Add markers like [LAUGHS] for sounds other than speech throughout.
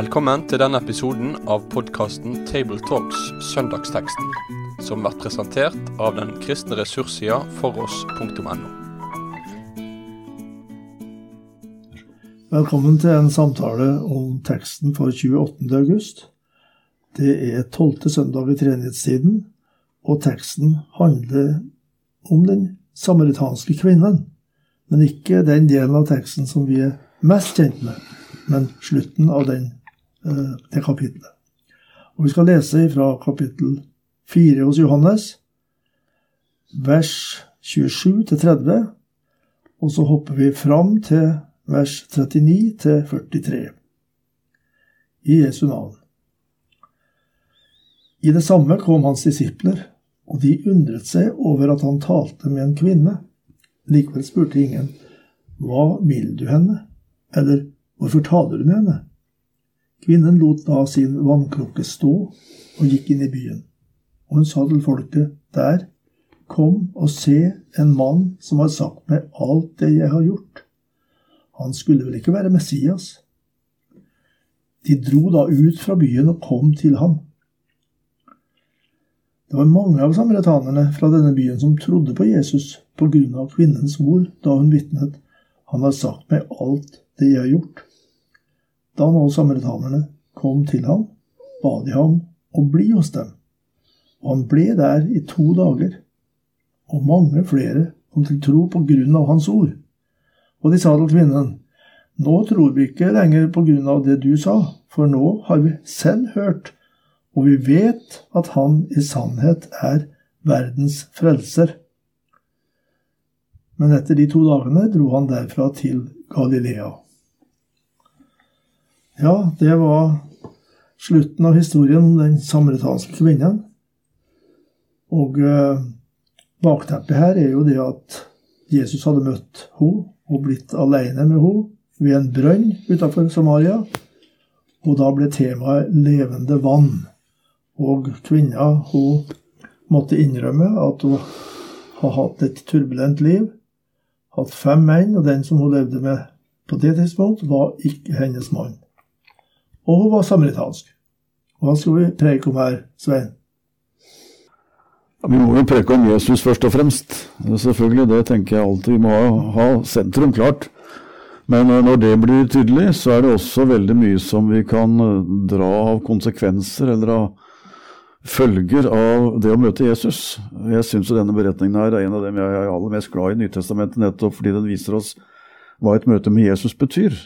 Velkommen til denne episoden av podkasten Tabletalks Søndagsteksten, som blir presentert av den kristne ressurssida foross.no. Velkommen til en samtale om teksten for 28. august. Det er tolvte søndag i treenighetstiden, og teksten handler om den samaritanske kvinnen, men ikke den delen av teksten som vi er mest kjent med, men slutten av den, det kapitlet. Og Vi skal lese fra kapittel 4 hos Johannes, vers 27 til 30, og så hopper vi fram til vers 39 til 43. I Jesu navn. I det samme kom hans disipler, og de undret seg over at han talte med en kvinne. Likevel spurte ingen, Hva vil du henne? Eller hvorfor taler du med henne? Kvinnen lot da sin vannkrukke stå og gikk inn i byen. Og hun sa til folket der, Kom og se en mann som har sagt meg alt det jeg har gjort. Han skulle vel ikke være Messias? De dro da ut fra byen og kom til ham. Det var mange av samaritanerne fra denne byen som trodde på Jesus på grunn av kvinnens ord da hun vitnet Han har sagt meg alt det jeg har gjort. Da nå samaritanerne kom til ham, ba de ham å bli hos dem. Og han ble der i to dager. Og mange flere kom til tro på grunn av hans ord. Og de sa til kvinnen, Nå tror vi ikke lenger på grunn av det du sa, for nå har vi selv hørt og vi vet at han i sannhet er verdens frelser. Men etter de to dagene dro han derfra til Galilea. Ja, det var slutten av historien om den samaritanske kvinnen. Og eh, bakteppet her er jo det at Jesus hadde møtt henne og blitt alene med henne ved en brønn utenfor Samaria. Og da ble temaet levende vann. Og kvinna hun måtte innrømme at hun har hatt et turbulent liv. Hatt fem menn, og den som hun levde med på det tidspunkt, var ikke hennes mann. Og hun var samaritansk. Hva skal vi preke om her, Svein? Ja, vi må jo preke om Jesus først og fremst. Selvfølgelig, det tenker jeg alltid. Vi må ha, sentrum klart. Men når det blir tydelig, så er det også veldig mye som vi kan dra av konsekvenser eller av følger av det å møte Jesus. Jeg syns denne beretningen her er en av dem jeg er aller mest glad i Nytestamentet, nettopp fordi den viser oss hva et møte med Jesus betyr.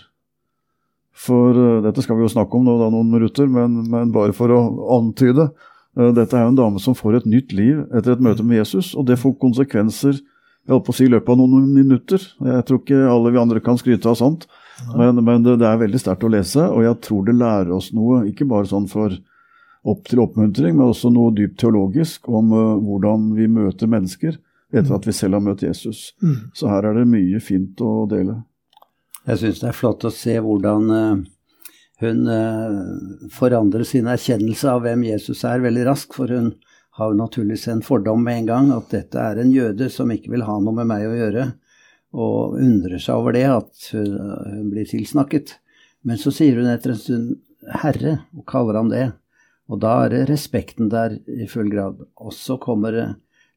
For uh, dette skal vi jo snakke om nå da noen minutter, men, men bare for å antyde. Uh, dette er jo en dame som får et nytt liv etter et møte med Jesus, og det får konsekvenser jeg holdt på å si i løpet av noen minutter. Jeg tror ikke alle vi andre kan skryte av sånt, men, men det, det, er veldig sterkt å lese, og jeg tror det lærer oss noe, ikke bare sånn for opp til oppmuntring, men også noe dypt teologisk om uh, hvordan vi møter mennesker etter mm. at vi selv har møtt Jesus. Mm. Så her er det mye fint å dele. Jeg syns det er flott å se hvordan uh, hun uh, forandrer sin erkjennelse av hvem Jesus er, veldig raskt. For hun har jo naturligvis en fordom med en gang, at dette er en jøde som ikke vil ha noe med meg å gjøre. Og undrer seg over det, at hun blir tilsnakket. Men så sier hun etter en stund 'Herre', og kaller han det. Og da er respekten der i full grad. Og så kommer det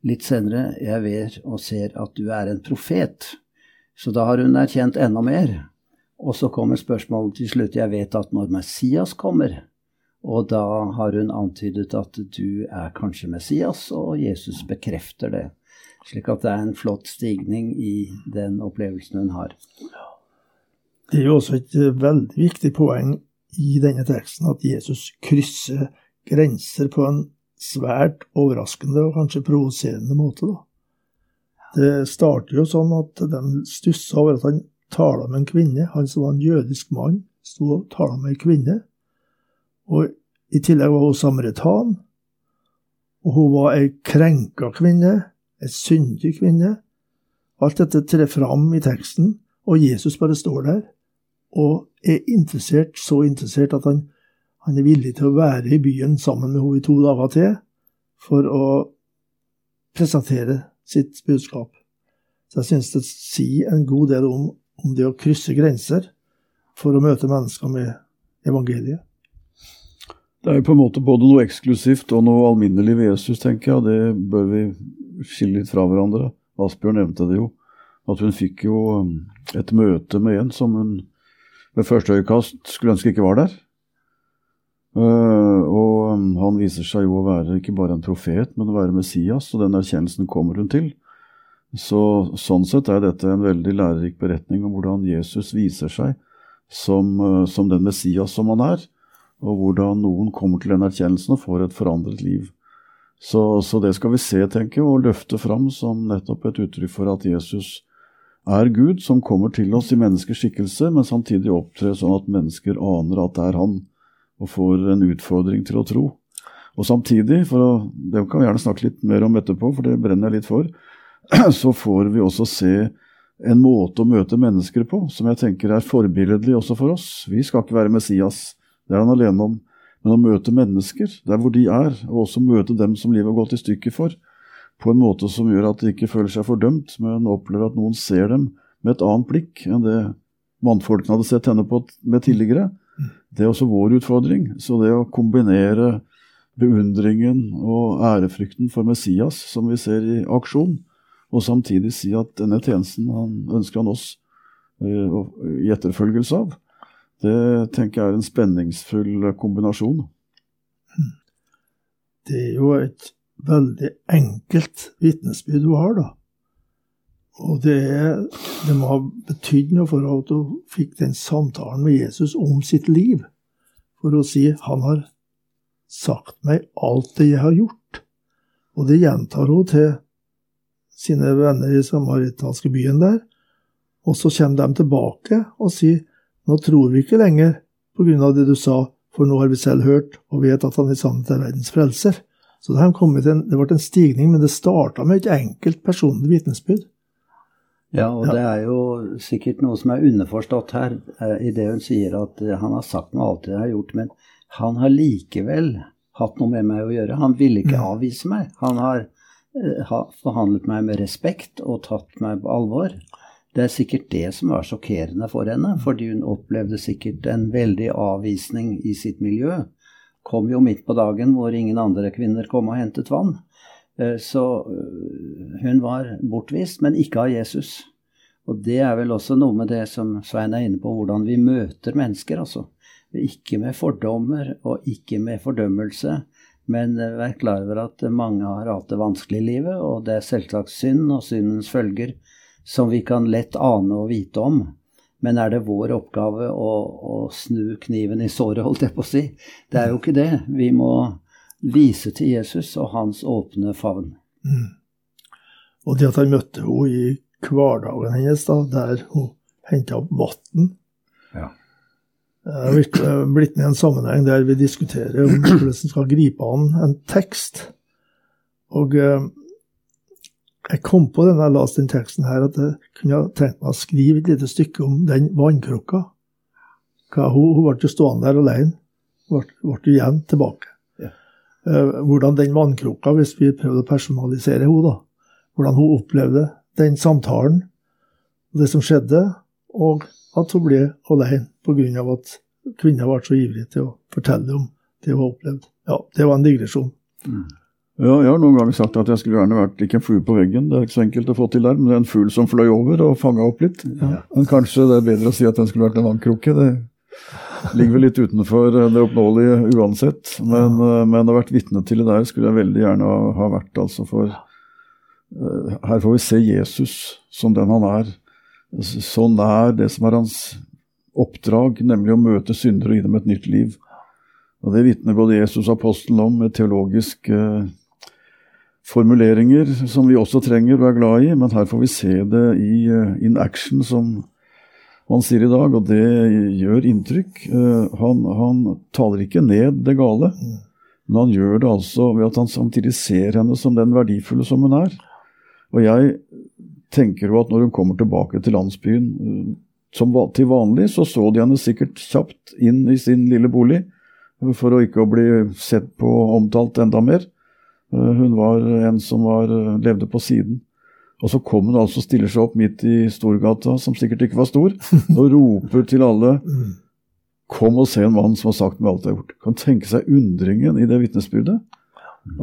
litt senere 'Jeg ver og ser at du er en profet'. Så da har hun erkjent enda mer. Og så kommer spørsmålet til slutt 'Jeg vet at når Messias kommer' Og da har hun antydet at du er kanskje Messias, og Jesus bekrefter det. Slik at det er en flott stigning i den opplevelsen hun har. Det er jo også et veldig viktig poeng i denne teksten at Jesus krysser grenser på en svært overraskende og kanskje provoserende måte. Da. Det starter jo sånn at de stussa over at han tala med en kvinne. Han som var en jødisk mann, sto og tala med en kvinne. Og i tillegg var hun samaritan. Og hun var ei krenka kvinne, ei syndig kvinne. Alt dette trer fram i teksten, og Jesus bare står der og er interessert, så interessert at han, han, er villig til å være i byen sammen med henne i to dager til for å presentere sitt budskap. Så jeg synes det sier en god del om, om det å krysse grenser for å møte mennesker med evangeliet. Det er jo på en måte både noe eksklusivt og noe alminnelig ved Jesus, tenker jeg. Det bør vi skille litt fra hverandre. Asbjørn nevnte det jo. At hun fikk jo um, et møte med en som hun ved første øyekast skulle ønske ikke var der. Uh, og um, han viser seg jo å være ikke bare en profet, men å være Messias, og den erkjennelsen kommer hun til. Så, sånn sett er dette en veldig lærerik beretning om hvordan Jesus viser seg som, uh, som den Messias som han er og hvordan noen kommer til den erkjennelsen og får et forandret liv. Så, så, det skal vi se, tenker jeg, og løfte fram som nettopp et uttrykk for at Jesus er Gud som kommer til oss i menneskers skikkelse, men samtidig opptrer sånn at mennesker aner at det er Han, og får en utfordring til å tro. Og samtidig, for å, det kan vi gjerne snakke litt mer om etterpå, for det brenner jeg litt for, [CLEARS THROAT] så får vi også se en måte å møte mennesker på som jeg tenker er forbilledlig også for oss. Vi skal ikke være Messias. Det er han alene om. Men å møte mennesker der hvor de er, og også møte dem som livet har gått i stykker for, på en måte som gjør at de ikke føler seg fordømt, men opplever at noen ser dem med et annet blikk enn det mannfolkene hadde sett henne på med tidligere, det er også vår utfordring. Så det å kombinere beundringen og ærefrykten for Messias, som vi ser i aksjon, og samtidig si at denne tjenesten han ønsker han oss uh, i etterfølgelse av, det tenker jeg er en spenningsfull kombinasjon. Det er jo et veldig enkelt vitnesbyrd du har, da. Og det, det må ha betydd noe for at hun fikk den samtalen med Jesus om sitt liv. For å si 'Han har sagt meg alt det jeg har gjort'. Og det gjentar hun til sine venner i samaritanske byen der. Og så kommer de tilbake og sier nå tror vi ikke lenger på grunn av det du sa, for nå har vi selv hørt og vet at han i sannhet er verdens frelser. Så det, en, det ble en stigning, men det starta med et enkelt personlig vitnesbyrd. Ja, og det er jo sikkert noe som er underforstått her eh, i det hun sier at eh, han har sagt noe alt jeg har gjort, men han har likevel hatt noe med meg å gjøre. Han ville ikke mm. avvise meg. Han har eh, forhandlet meg med respekt og tatt meg på alvor. Det er sikkert det som var sjokkerende for henne, fordi hun opplevde sikkert en veldig avvisning i sitt miljø. Kom jo midt på dagen hvor ingen andre kvinner kom og hentet vann. Eh, så øh, hun var bortvist, men ikke av Jesus. Og det er vel også noe med det som Svein er inne på, hvordan vi møter mennesker, altså. Ikke med fordommer og ikke med fordømmelse, men øh, vær klar over at mange har hatt det vanskelig i livet, og det er selvsagt synd og syndens følger som vi kan lett ane og vite om. Men er det vår oppgave å, å snu kniven i såret, holdt jeg på å si? Det er jo ikke det. Vi må vise til Jesus og hans åpne favn. Mm. Og det at han møtte henne i hverdagen hennes, da, der hun henta opp vann ja. Jeg har blitt med i en sammenheng der vi diskuterer om [CLEARS THROAT] hvordan vi skal gripe an en tekst. Og eh, jeg kom på det når jeg leste den teksten her, at jeg kunne tenkt meg å skrive et lite stykke om den vannkrukka. Hun, hun ble jo stående der alene. Ble, ble igjen tilbake. Eh, hvordan den vannkrukka, hvis vi prøvde å personalisere henne, da, hvordan hun opplevde den samtalen, det som skjedde, og at hun ble alene pga. at kvinner ble så ivrige til å fortelle om det hun har opplevd. Ja, det var en digresjon. Mm. Ja, jeg har noen ganger sagt at jeg skulle gjerne vært ikke en flue på veggen, det er ikke så enkelt å få til der, men det er en fugl som fløy over og fanga opp litt. Ja. Men kanskje det er bedre å si at den skulle vært en vannkrukke. Det ligger vel litt utenfor det oppnåelige uansett. Men. Eh, men å ha vært vitne til det der skulle jeg veldig gjerne ha vært, altså. For uh, her får vi se Jesus som den han er. Så nær det som er hans oppdrag, nemlig å møte syndere og gi dem et nytt liv. Og Det vitner både Jesus og apostelen om med teologiske uh, formuleringer som vi også trenger og er glad i, men her får vi se det i uh, in action, som man sier i dag, og det gjør inntrykk. Uh, han, han, taler ikke ned det gale, men han gjør det altså ved at han samtidig ser henne som den verdifulle som hun er. Og jeg tenker jo at når hun kommer tilbake til landsbyen uh, som til vanlig, så så de henne sikkert kjapt inn i sin lille bolig, for å ikke bli sett på og omtalt enda mer. Eh, hun var en som var, eh, levde på siden. Og så kommer hun altså og stiller seg opp midt i Storgata, som sikkert ikke var stor, [LAUGHS] og roper til alle Kom og se en mann som har sagt meg alt jeg har gjort. Kan tenke seg undringen i det vitnesbyrdet.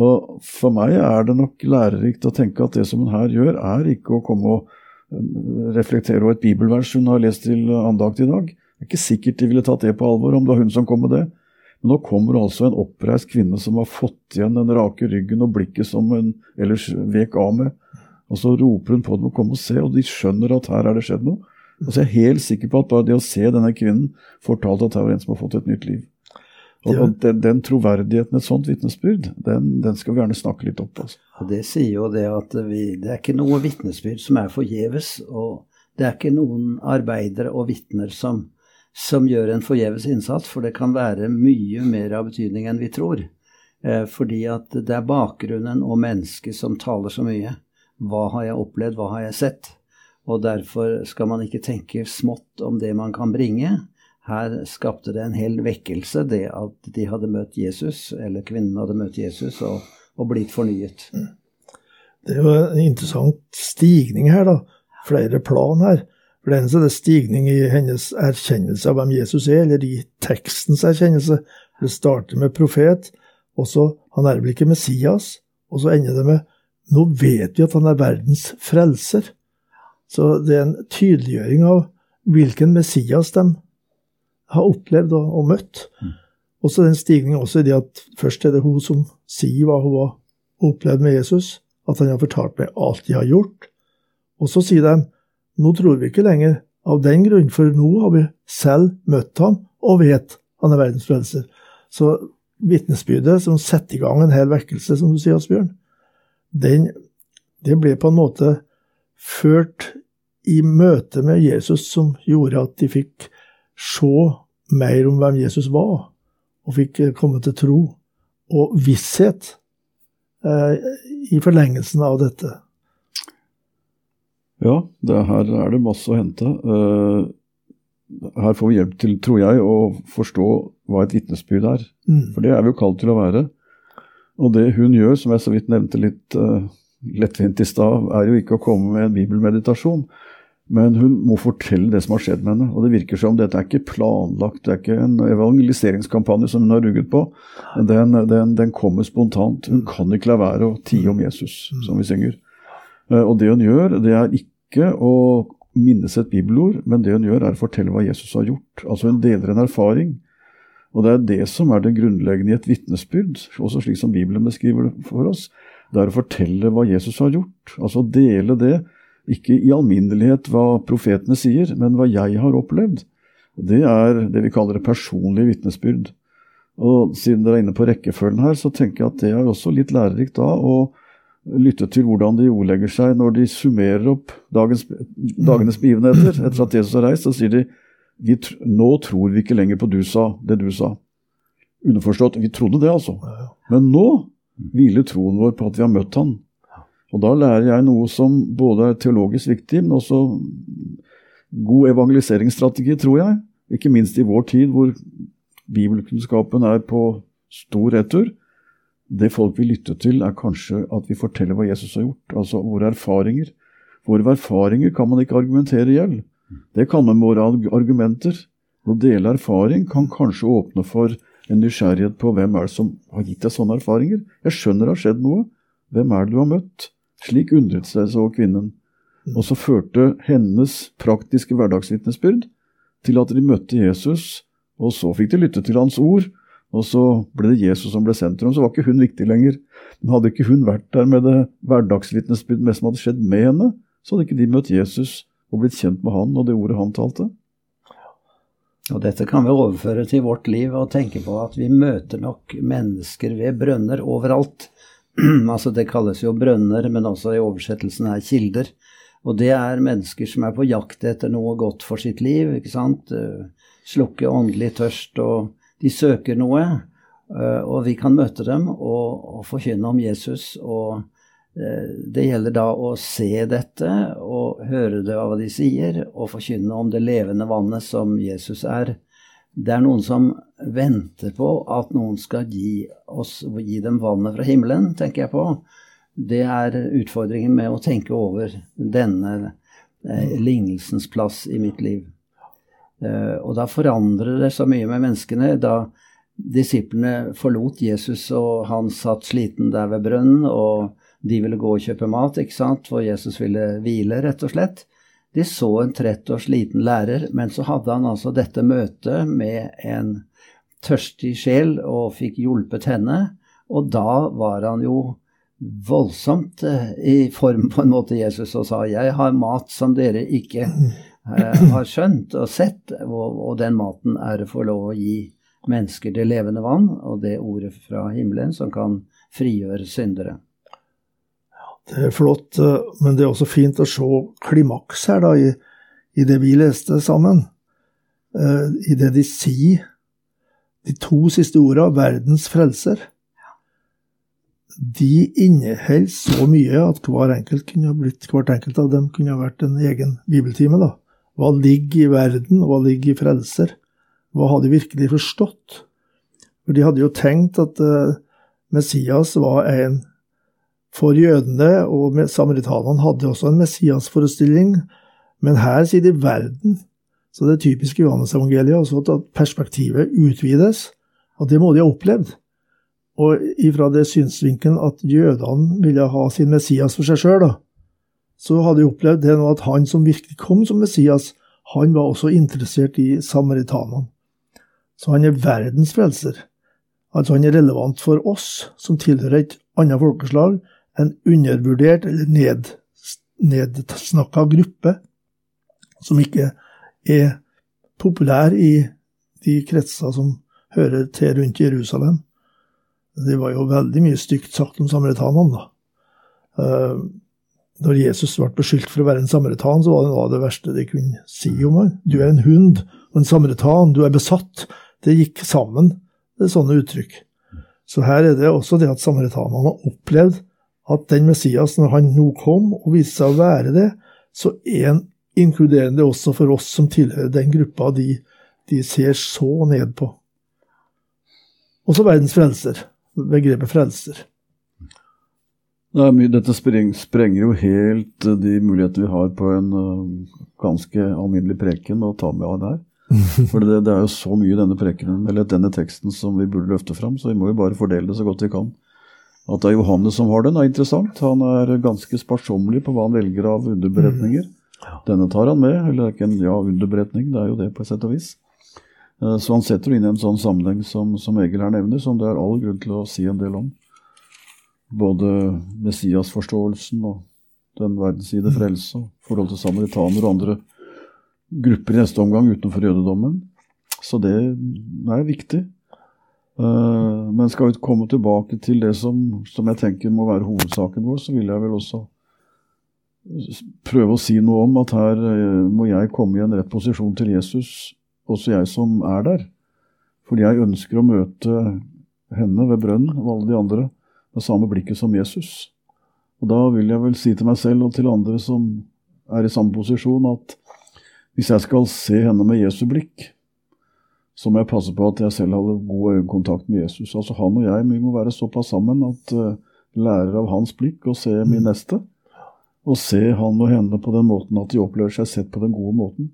Og For meg er det nok lærerikt å tenke at det som hun her gjør, er ikke å komme og eh, reflektere over et bibelvers hun har lest til andakt i dag. Det er ikke sikkert de ville tatt det på alvor om det var hun som kom med det. Men nå kommer altså en oppreist kvinne som har fått igjen den rake ryggen og blikket som hun ellers vek av med. Og så roper hun på dem å komme og se, og de skjønner at her er det skjedd noe. Og så er jeg helt sikker på at bare det å se denne kvinnen fortalte at det var en som har fått et nytt liv. Og, og den, den, troverdigheten, et sånt vitnesbyrd, den, den, skal vi gjerne snakke litt opp. Altså. Og Det sier jo det at vi, det er ikke noe vitnesbyrd som er forgjeves. Og det er ikke noen arbeidere og vitner som, som, gjør en forgjeves innsats, for det kan være mye mer av betydning enn vi tror. Eh, fordi at det er bakgrunnen og mennesket som taler så mye. Hva har jeg opplevd, hva har jeg sett? Og derfor skal man ikke tenke smått om det man kan bringe. Her skapte det en hel vekkelse, det at de hadde møtt Jesus, eller kvinnen hadde møtt Jesus, og, og blitt fornyet. Det er jo en interessant stigning her, da. Flere plan her. For det eneste er det stigning i hennes erkjennelse av hvem Jesus er, eller i tekstens erkjennelse. Det starter med profet, og så Han er vel ikke Messias, og så ender det med Nå vet vi at han er verdens frelser. Så det er en tydeliggjøring av hvilken Messias de har opplevd og, og møtt. Mm. Og så den stigningen også i det at først er det hun som sier hva hun har opplevd med Jesus, at han har fortalt meg alt de har gjort. Og så sier de nå tror vi ikke lenger av den grunn, for nå har vi selv møtt ham og vet han er verdens frelser. Så vitnesbyrdet som setter i gang en hel vekkelse, som du sier, Asbjørn, den, det ble på en måte ført i møte med Jesus som gjorde at de fikk se mer om hvem Jesus var, og fikk eh, komme til tro og visshet eh, i forlengelsen av dette. Ja, det, her er det masse å hente. Uh, her får vi hjelp til, tror jeg, å forstå hva et vitnesbyrd er. Mm. For det er vi jo kalt til å være. Og det hun gjør, som jeg så vidt nevnte litt uh, lettvint i stad, er jo ikke å komme med en bibelmeditasjon. Men hun må fortelle det som har skjedd med henne. Og det virker som dette er ikke planlagt, det er ikke en evangeliseringskampanje som hun har rugget på. Den, den, den kommer spontant. Hun kan ikke la være å tie om Jesus, som vi synger. Eh, og det hun gjør, det er ikke å minnes et bibelord, men det hun gjør, er å fortelle hva Jesus har gjort. Altså hun deler en erfaring. Og det er det som er det grunnleggende i et vitnesbyrd, også slik som Bibelen beskriver det for oss. Det er å fortelle hva Jesus har gjort. Altså dele det ikke i alminnelighet hva profetene sier, men hva jeg har opplevd. Det er det vi kaller det personlige vitnesbyrd. Og siden dere er inne på rekkefølgen her, så tenker jeg at det er også litt lærerikt da å lytte til hvordan de ordlegger seg når de summerer opp dagens, dagenes begivenheter. Etter at Jesus har reist, så sier de vi, nå tror vi ikke lenger på du sa, det du sa. Underforstått, vi trodde det, altså. Men nå hviler troen vår på at vi har møtt han. Og da lærer jeg noe som både er teologisk viktig, men også god evangeliseringsstrategi, tror jeg. Ikke minst i vår tid, hvor bibelkunnskapen er på stor retur. Det folk vil lytte til, er kanskje at vi forteller hva Jesus har gjort, altså våre erfaringer. Våre erfaringer kan man ikke argumentere i hjel. Det kan med våre argumenter. Å dele erfaring kan kanskje åpne for en nysgjerrighet på hvem er det som har gitt deg sånne erfaringer. Jeg skjønner det har skjedd noe. Hvem er det du har møtt? Slik undret seg så kvinnen. Og så førte hennes praktiske hverdagsvitnesbyrd til at de møtte Jesus, og så fikk de lytte til hans ord. Og så ble det Jesus som ble sentrum. Så var ikke hun viktig lenger. Men hadde ikke hun vært der med det hverdagsvitnesbyrd som hadde skjedd med henne, så hadde ikke de møtt Jesus og blitt kjent med han og det ordet han talte. Og Dette kan vi overføre til vårt liv og tenke på at vi møter nok mennesker ved brønner overalt. [CLEARS THROAT] altså Det kalles jo brønner, men også i oversettelsen er kilder. Og det er mennesker som er på jakt etter noe godt for sitt liv. ikke sant? Eh, slukke åndelig tørst, og de søker noe. Eh, og vi kan møte dem og, og forkynne om Jesus. Og eh, det gjelder da å se dette høre det av hva de sier, og forkynne om det levende vannet som Jesus er. Det er noen som venter på at noen skal gi, oss, gi dem vannet fra himmelen, tenker jeg på. Det er utfordringen med å tenke over denne eh, lignelsens plass i mitt liv. Eh, og da forandrer det så mye med menneskene. Da disiplene forlot Jesus, og han satt sliten der ved brønnen, og de ville gå og kjøpe mat, ikke sant, for Jesus ville hvile, rett og slett. De så en trett og sliten lærer, men så hadde han altså dette møtet med en tørstig sjel og fikk hjulpet henne, og da var han jo voldsomt eh, i form på en måte Jesus og sa 'Jeg har mat som dere ikke eh, har skjønt og sett', og, og den maten er det for lov å gi mennesker det levende vann, og det ordet fra himmelen som kan frigjøre syndere. Det er flott, eh, men det er også fint å se klimaks her, da, i, i det vi leste sammen. Uh, I det de sier, de to siste orda, 'verdens frelser'. De inneholder så mye at hver enkelt kunne blitt, hvert enkelt av dem kunne ha vært en egen bibeltime. da. Hva ligger i verden, hva ligger i frelser? Hva har de virkelig forstått? For de hadde jo tenkt at uh, Messias var en for jødene, og samaritanene hadde også en Messias-forestilling, men her sier de verden. Så det er typisk Johannes-evangeliet også at perspektivet utvides, og det må de ha opplevd. Og ifra det synsvinkelen at jødene ville ha sin Messias for seg sjøl, så hadde de opplevd det nå at han som virkelig kom som Messias, han var også interessert i samaritanene. Så han er verdens frelser. Altså han er relevant for oss som tilhører et annet folkeslag, en undervurdert eller ned, nedsnakka gruppe som ikke er populær i de kretser som hører til rundt Jerusalem. Det var jo veldig mye stygt sagt om samaritanene, da. Uh, når Jesus ble beskyldt for å være en samaritan, så var det noe av det verste de kunne si om ham. Du er en hund og en samaritan, du er besatt. Det gikk sammen, det er sånne uttrykk. Så her er det også det at samaritanene har opplevd at den Messias, når han nå kom og viste seg å være det, så er han inkluderende også for oss som tilhører den gruppa de, de ser så ned på. Også verdens frelser, begrepet frelser. Det mye, dette spreng, sprenger jo helt eh, de muligheter vi har på en uh, ganske alminnelig preken å ta med av der. [LAUGHS] For det, det, er jo så mye i denne prekenen, eller denne teksten som vi burde løfte fram, så vi må jo bare fordele det så godt vi kan. At det er Johannes som har den, er interessant. Han er ganske sparsommelig på hva han velger av underberetninger. Mm. Denne tar han med, eller er ikke en ja, underberetning, det er jo det på et sett og vis. Eh, så han setter det inn i en sånn sammenheng som, som Egil her nevner, som det er all grunn til å si en del om. Både Messias-forståelsen og den verdensside mm. frelse, og forhold til samaritaner og andre grupper i neste omgang utenfor jødedommen. Så det er viktig. Uh, men skal vi komme tilbake til det som, som, jeg tenker må være hovedsaken vår, så vil jeg vel også prøve å si noe om at her uh, må jeg komme i en rett posisjon til Jesus, også jeg som er der. Fordi jeg ønsker å møte henne ved brønnen og alle de andre med samme blikket som Jesus. Og da vil jeg vel si til meg selv og til andre som er i samme posisjon, at hvis jeg skal se henne med Jesu blikk, så må jeg passe på at jeg selv hadde god øyekontakt med Jesus. Altså Han og jeg vi må være såpass sammen at uh, lærer av hans blikk og se min mm. neste. Og se han og henne på den måten at de opplever seg sett på den gode måten.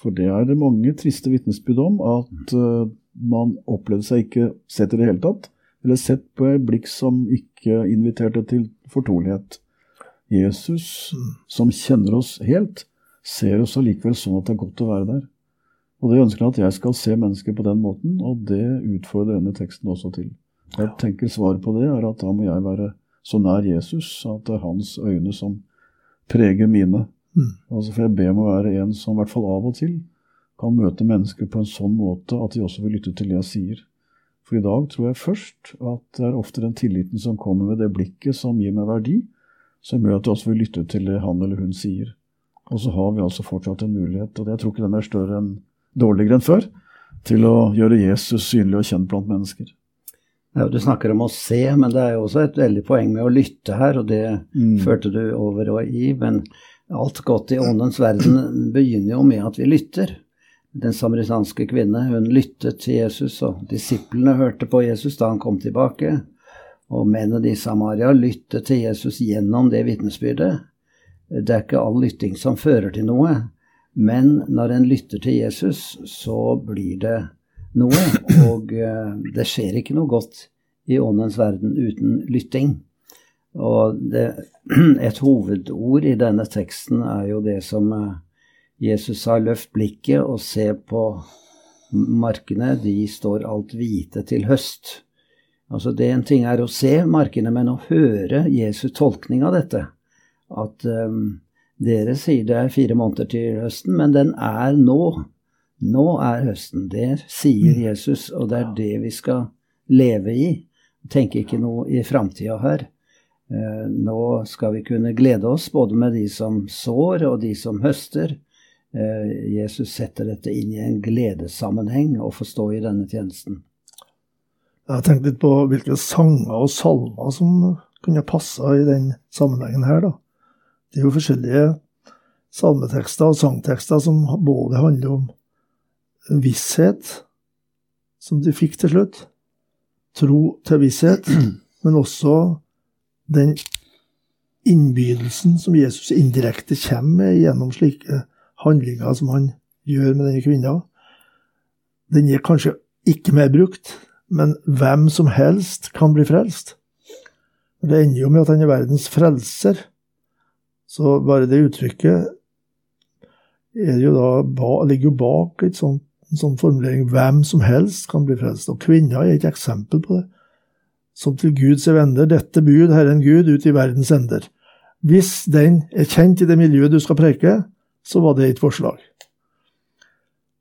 For det er det mange triste vitnesbyrd om, at uh, man opplevde seg ikke sett i det hele tatt. Eller sett på et blikk som ikke inviterte til fortrolighet. Jesus, mm. som kjenner oss helt, ser oss allikevel sånn at det er godt å være der. Og det ønsker han at jeg skal se mennesker på den måten, og det utfordrer denne teksten også til. Jeg tenker Svaret på det er at da må jeg være så nær Jesus at det er hans øyne som preger mine. Mm. Altså For jeg ber om å være en som i hvert fall av og til kan møte mennesker på en sånn måte at de også vil lytte til det jeg sier. For i dag tror jeg først at det er ofte den tilliten som kommer ved det blikket som gir meg verdi, som gjør at jeg også vil lytte til det han eller hun sier. Og så har vi altså fortsatt en mulighet, og jeg tror ikke den er større enn dårligere enn før, til å gjøre Jesus synlig og kjent blant mennesker. Ja, du snakker om å se, men det er jo også et veldig poeng med å lytte her, og det mm. førte du over og i. Men alt godt i åndens verden begynner jo med at vi lytter. Den samaritanske kvinne hun lyttet til Jesus, og disiplene hørte på Jesus da han kom tilbake. Og mennene i Samaria lyttet til Jesus gjennom det vitnesbyrdet. Det er ikke all lytting som fører til noe, Men når en lytter til Jesus, så blir det noe. Og eh, det skjer ikke noe godt i åndens verden uten lytting. Og det, [CLEARS THROAT] et hovedord i denne teksten er jo det som eh, Jesus sa, løft blikket og se på markene, de står alt hvite til høst. Altså det En ting er å se markene, men å høre Jesus' tolkning av dette. At um, dere sier det er fire måneder til høsten, men den er nå. Nå er høsten. Det sier mm. Jesus, og det er det vi skal leve i. Tenke ikke noe i framtida her. Eh, nå skal vi kunne glede oss både med de som sår og de som høster. Eh, Jesus setter dette inn i en gledessammenheng og får stå i denne tjenesten. Jeg har tenkt litt på hvilke sanger og salmer som kunne passa i den sammenhengen her. da. Det er jo forskjellige salmetekster og sangtekster som både handler om visshet, som de fikk til slutt, tro til visshet, [CLEARS THROAT] men også den innbydelsen som Jesus indirekte kommer med gjennom slike handlinger som han gjør med denne kvinna, den er kanskje ikke mer brukt, men hvem som helst kan bli frelst. Det ender jo med at han er verdens frelser. Så bare det uttrykket jo da, ligger jo bak et sånt, en sånn formulering 'hvem som helst kan bli frelst'. Og kvinner er et eksempel på det som til Guds venner, dette bud Herren Gud ut i verdens ender. Hvis den er kjent i det miljøet du skal preke, så var det et forslag.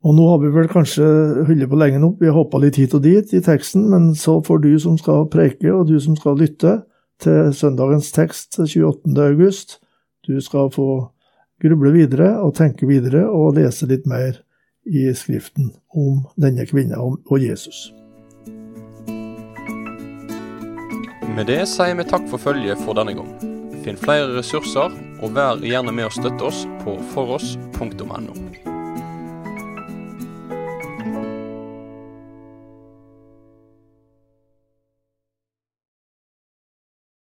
Og nå har vi vel kanskje holdt på lenge nok, vi har hoppa litt hit og dit i teksten, men så får du som skal preke, og du som skal lytte til søndagens tekst 28. august, du skal få gruble videre og tenke videre og lese litt mer i Skriften om denne kvinna og Jesus. Med det sier vi takk for følget for denne gang. Finn flere ressurser, og vær gjerne med å støtte oss på foross.no.